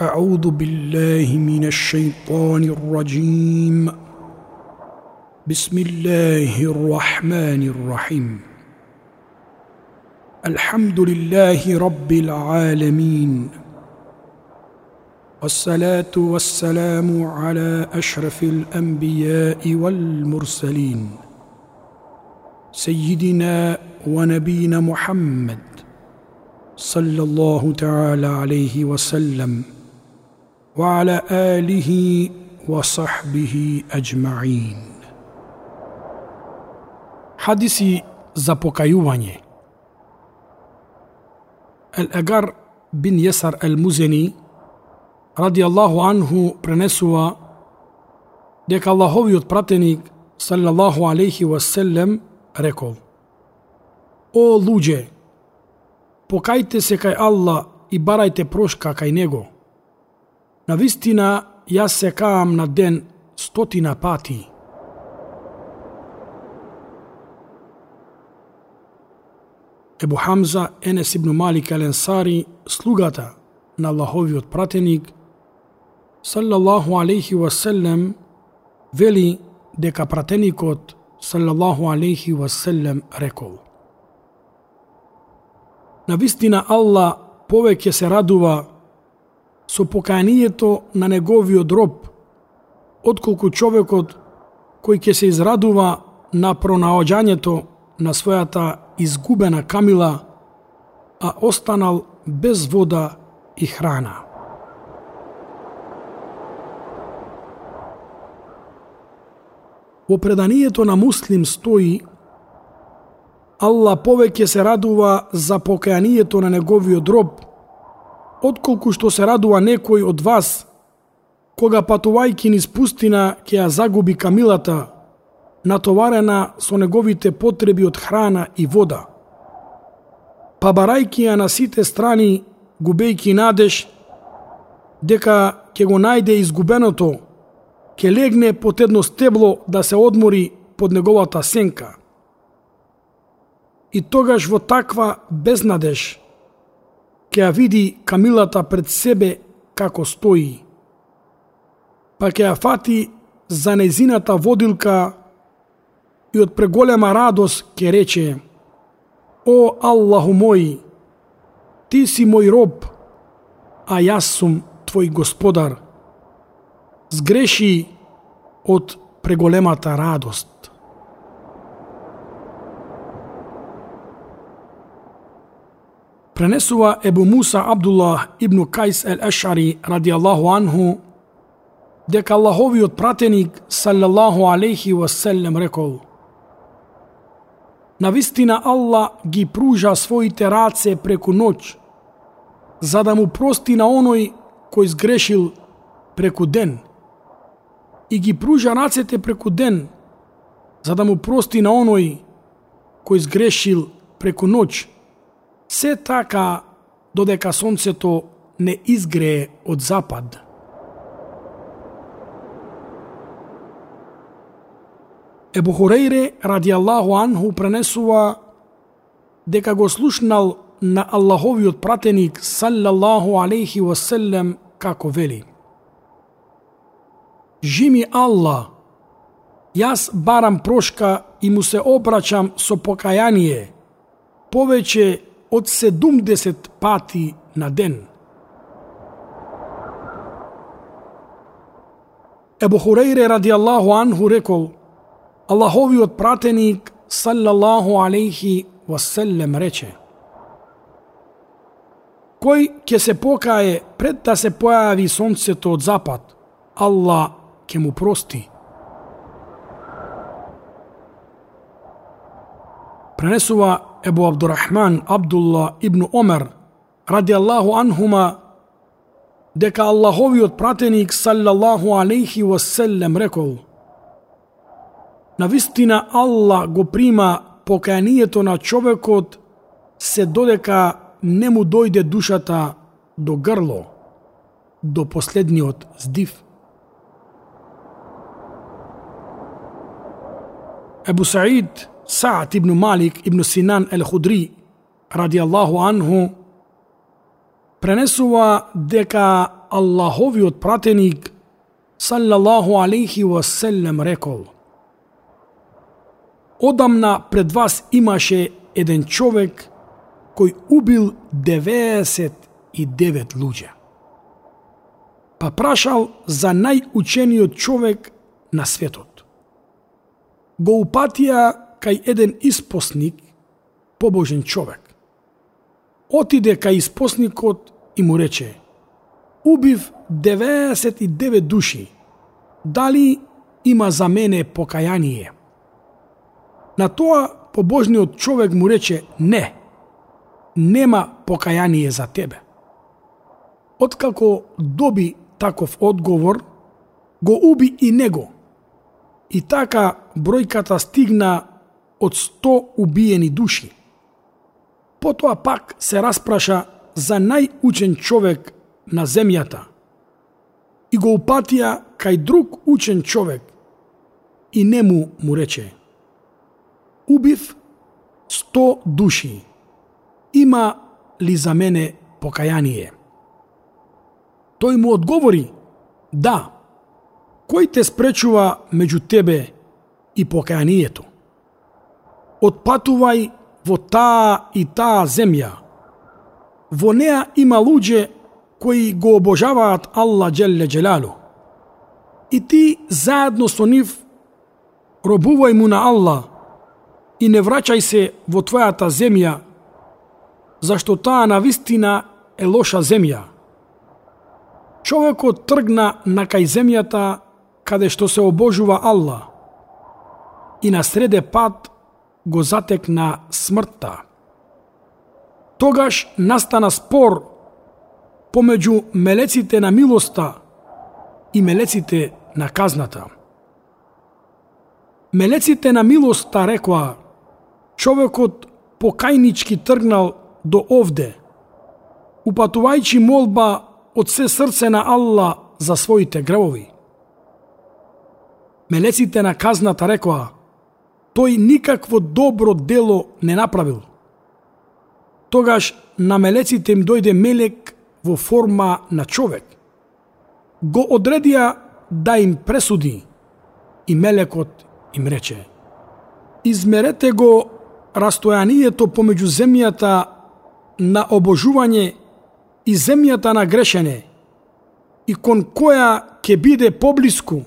أعوذ بالله من الشيطان الرجيم. بسم الله الرحمن الرحيم. الحمد لله رب العالمين. والصلاة والسلام على أشرف الأنبياء والمرسلين. سيدنا ونبينا محمد صلى الله تعالى عليه وسلم. وعلى آله وصحبه أجمعين حديثي за покајување Ал-Агар бин Јесар Ал-Музени ради Аллаху анху пренесува дека Аллаховиот пратеник саллаллаху алейхи васелем рекол О луѓе, покајте се кај Аллах и барајте прошка кај Него. На вистина, јас се каам на ден стотина пати. Ебу Хамза Енес ибн Малик Аленсари, слугата на Аллаховиот пратеник, саллаллаху алейхи васелем, вели дека пратеникот саллаллаху алейхи васелем рекол. На вистина Аллах повеќе се радува со покајанието на неговиот роб, отколку човекот кој ќе се израдува на пронаоѓањето на својата изгубена камила, а останал без вода и храна. Во преданието на муслим стои Алла повеќе се радува за поканието на неговиот роб, отколку што се радува некој од вас, кога патувајќи низ пустина ќе ја загуби камилата, натоварена со неговите потреби од храна и вода. Па барајќи ја на сите страни, губејќи надеж, дека ќе го најде изгубеното, ќе легне под едно стебло да се одмори под неговата сенка. И тогаш во таква безнадеж ќе ја види камилата пред себе како стои. Па ќе ја фати за незината водилка и од преголема радост ќе рече О Аллаху мој, ти си мој роб, а јас сум твој господар. Сгреши од преголемата радост. Пренесува Ебу Муса Абдуллах ибн Кајс ел Ашари ради Аллаху анху дека Аллаховиот пратеник салаллаху алейхи васелем рекол – На вистина Аллах ги пружа своите раце преку ноќ, за да му прости на оној кој сгрешил преку ден. И ги пружа рацете преку ден, за да му прости на оној кој сгрешил преку ноќ. Се така додека сонцето не изгрее од запад. Ебу Хурейре, ради Аллаху анху, пренесува дека го слушнал на Аллаховиот пратеник, саллаллаху алейхи васелем, како вели. Жими Аллах, јас барам прошка и му се обрачам со покаяние, повеќе од 70 пати на ден. Ебу Хурейре ради Аллаху анху рекол, Аллаховиот пратеник саллаллаху алейхи васелем рече Кој ќе се покае пред да се појави сонцето од запад, Аллах ќе му прости. Пренесува Ебу Абдурахман Абдулла ибн Омер ради Аллаху анхума дека Аллаховиот пратеник саллаллаху алейхи васелем рекол – На вистина Аллах го прима поканието на човекот се додека не му дојде душата до грло, до последниот здив. Ебу Саид Саат ибн Малик ибн Синан ел Худри ради Аллаху анху пренесува дека Аллаховиот пратеник саллалаху алейхи васелем рекол Одамна пред вас имаше еден човек кој убил 99 луѓе. Па прашал за најучениот човек на светот. Го упатија кај еден испосник, побожен човек. Отиде кај испосникот и му рече Убив 99 души. Дали има за мене покаяние? На тоа побожниот човек му рече не, нема покаяние за тебе. Откако доби таков одговор, го уби и него. И така бројката стигна од 100 убиени души. Потоа пак се распраша за најучен човек на земјата и го упатија кај друг учен човек и нему му рече Убив 100 души. Има ли за мене покаяние? Тој му одговори Да. Кој те спречува меѓу тебе и покаянието? Отпатувај во таа и таа земја. Во неа има луѓе кои го обожаваат Алла Джелле Джелалу. И ти заедно со нив робувај му на Алла и не враќај се во твојата земја, зашто таа на вистина е лоша земја. Човекот тргна на кај земјата каде што се обожува Алла и на среде пат го затекна смртта. Тогаш настана спор помеѓу мелеците на милоста и мелеците на казната. Мелеците на милоста рекоа, човекот покајнички тргнал до овде, упатувајќи молба од се срце на Алла за своите гревови. Мелеците на казната рекоа, тој никакво добро дело не направил. Тогаш на мелеците им дојде мелек во форма на човек. Го одредија да им пресуди и мелекот им рече Измерете го растојанието помеѓу земјата на обожување и земјата на грешене и кон која ќе биде поблиску,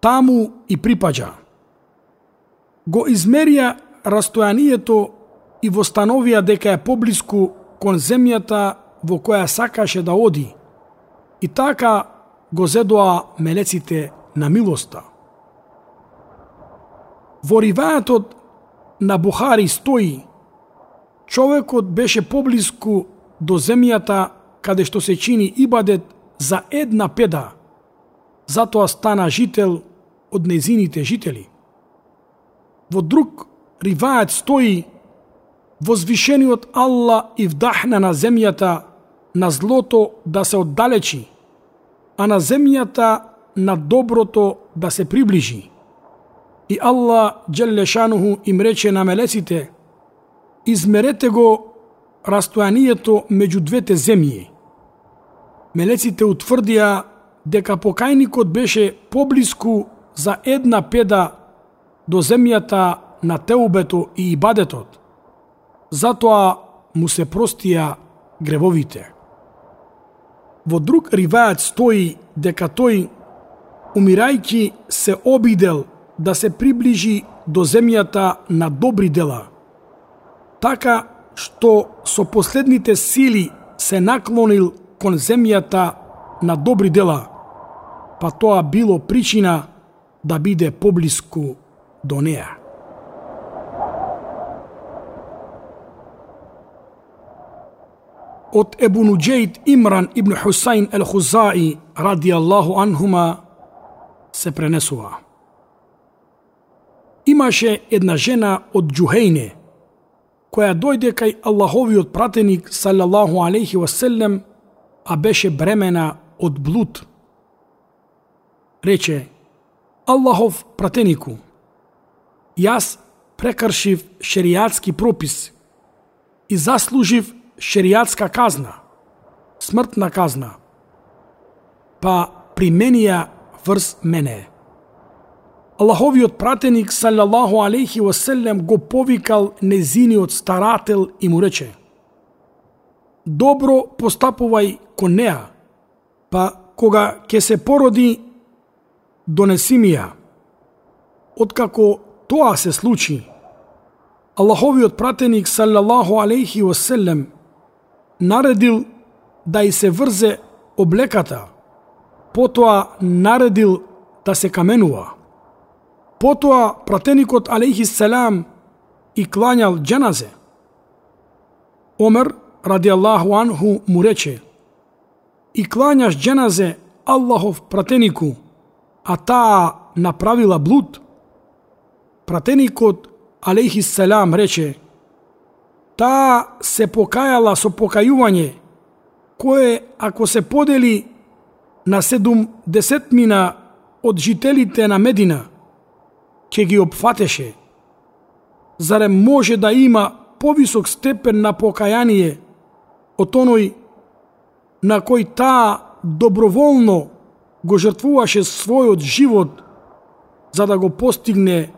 таму и припаѓа. Го измерија растојанието и востановија дека е поблиску кон земјата во која сакаше да оди, и така го зедоа мелеците на милоста. Во ривајатот на Бухари стои човекот беше поблиску до земјата каде што се чини ибадет за една педа, затоа стана жител од незините жители. Во друг ривајат стои возвишениот Алла и вдахна на земјата на злото да се оддалечи, а на земјата на доброто да се приближи. И Алла Джеллешануху им рече на мелеците, измерете го растојанието меѓу двете земји. Мелеците утврдија дека покајникот беше поблиску за една педа до земјата на теубето и ибадетот. Затоа му се простија гревовите. Во друг ривајат стои дека тој, умирајќи, се обидел да се приближи до земјата на добри дела, така што со последните сили се наклонил кон земјата на добри дела, па тоа било причина да биде поблиску до неа. од Ебу Нуджейд Имран ибн Хусайн ел Хузаи ради Аллаху анхума се пренесува. Имаше една жена од Джухейне, која дојде кај Аллаховиот пратеник салаллаху алейхи васелем, а беше бремена од блуд. Рече, Аллахов пратенику, јас прекршив шеријатски пропис и заслужив шеријатска казна, смртна казна, па применија врз мене. Аллаховиот пратеник салјаллаху алейхи васелем го повикал незиниот старател и му рече Добро постапувај кон неа, па кога ќе се породи, донеси ми ја. Откако тоа се случи, Аллаховиот пратеник салаллаху алейхи васелем наредил да и се врзе облеката, потоа наредил да се каменува. Потоа пратеникот алейхи селам и кланял джаназе. Омер, ради Аллаху анху, му рече, и кланяш джаназе Аллахов пратенику, а таа направила блуд. Пратеникот алейхи селам рече, таа се покајала со покајување, кое ако се подели на седум десетмина од жителите на Медина, ќе ги опфатеше. Зарем може да има повисок степен на покаяние од оној на кој таа доброволно го жртвуваше својот живот за да го постигне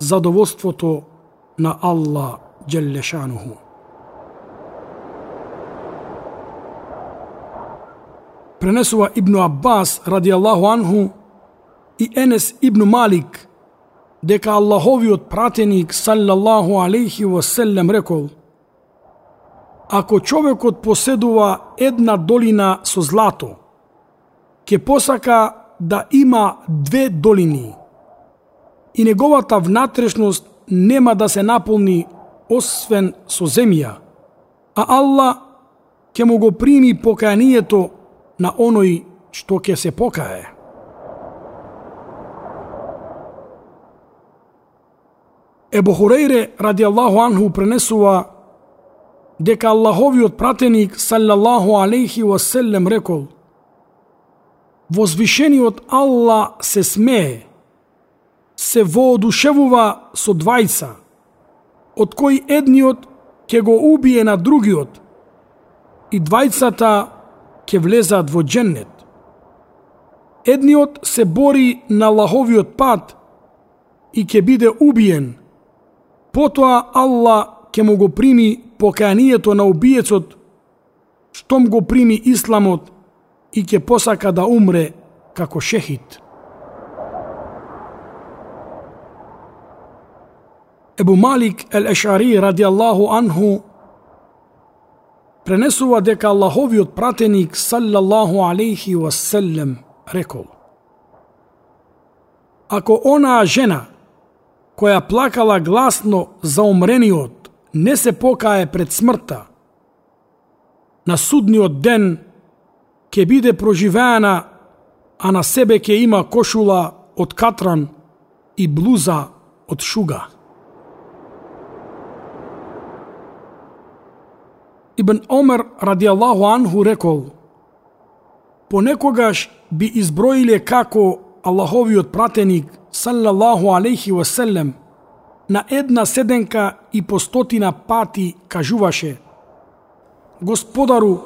задоволството на Аллах Джеллешануху. Пренесува Ибну Аббас ради Аллаху анху и Енес Ибну Малик дека Аллаховиот пратеник саллаллаху алейхи васелем рекол Ако човекот поседува една долина со злато, ќе посака да има две долини и неговата внатрешност нема да се наполни освен со земја, а Аллах ќе му го прими поканието на оној што ќе се покае. Ебо Хурейре ради Аллаху анху пренесува дека Аллаховиот пратеник саллаллаху алейхи васелем рекол Возвишениот Аллах се смее, се воодушевува со двајца, од кој едниот ќе го убие на другиот и двајцата ќе влезат во дженнет. Едниот се бори на лаховиот пат и ќе биде убиен, Потоа Аллах ќе му го прими поканието на убиецот, штом го прими исламот и ќе посака да умре како шехид. Ебу Малик ел Ешари ради Аллаху анху пренесува дека Аллаховиот пратеник саллаллаху алейхи васелем рекол Ако онаа жена која плакала гласно за умрениот, не се покае пред смртта. На судниот ден ќе биде проживеана, а на себе ќе има кошула од катран и блуза од шуга. Ибн Омер ради Аллаху анху рекол, понекогаш би изброиле како Аллаховиот пратеник саллаллаху алейхи васелем на една седенка и по стотина пати кажуваше Господару,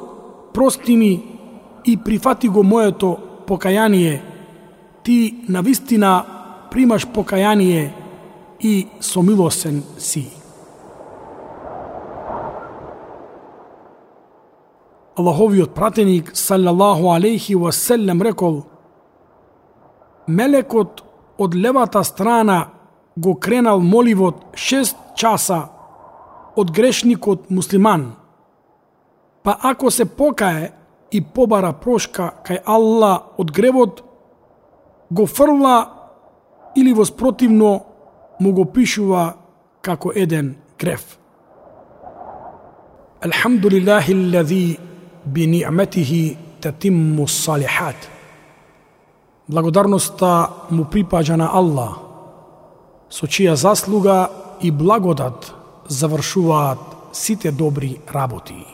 прости ми и прифати го моето покаяние. Ти навистина примаш покаяние и сомилосен си. Аллаховиот пратеник саллаллаху алейхи васелем рекол Мелекот од левата страна го кренал моливот 6 часа од грешникот муслиман. Па ако се покае и побара прошка кај Алла од гревот, го фрла или воспротивно му го пишува како еден грев. Алхамдулиллахи алладhi би ни'матихи салихат. Благодарноста му припаѓа на Аллах, со чија заслуга и благодат завршуваат сите добри работи.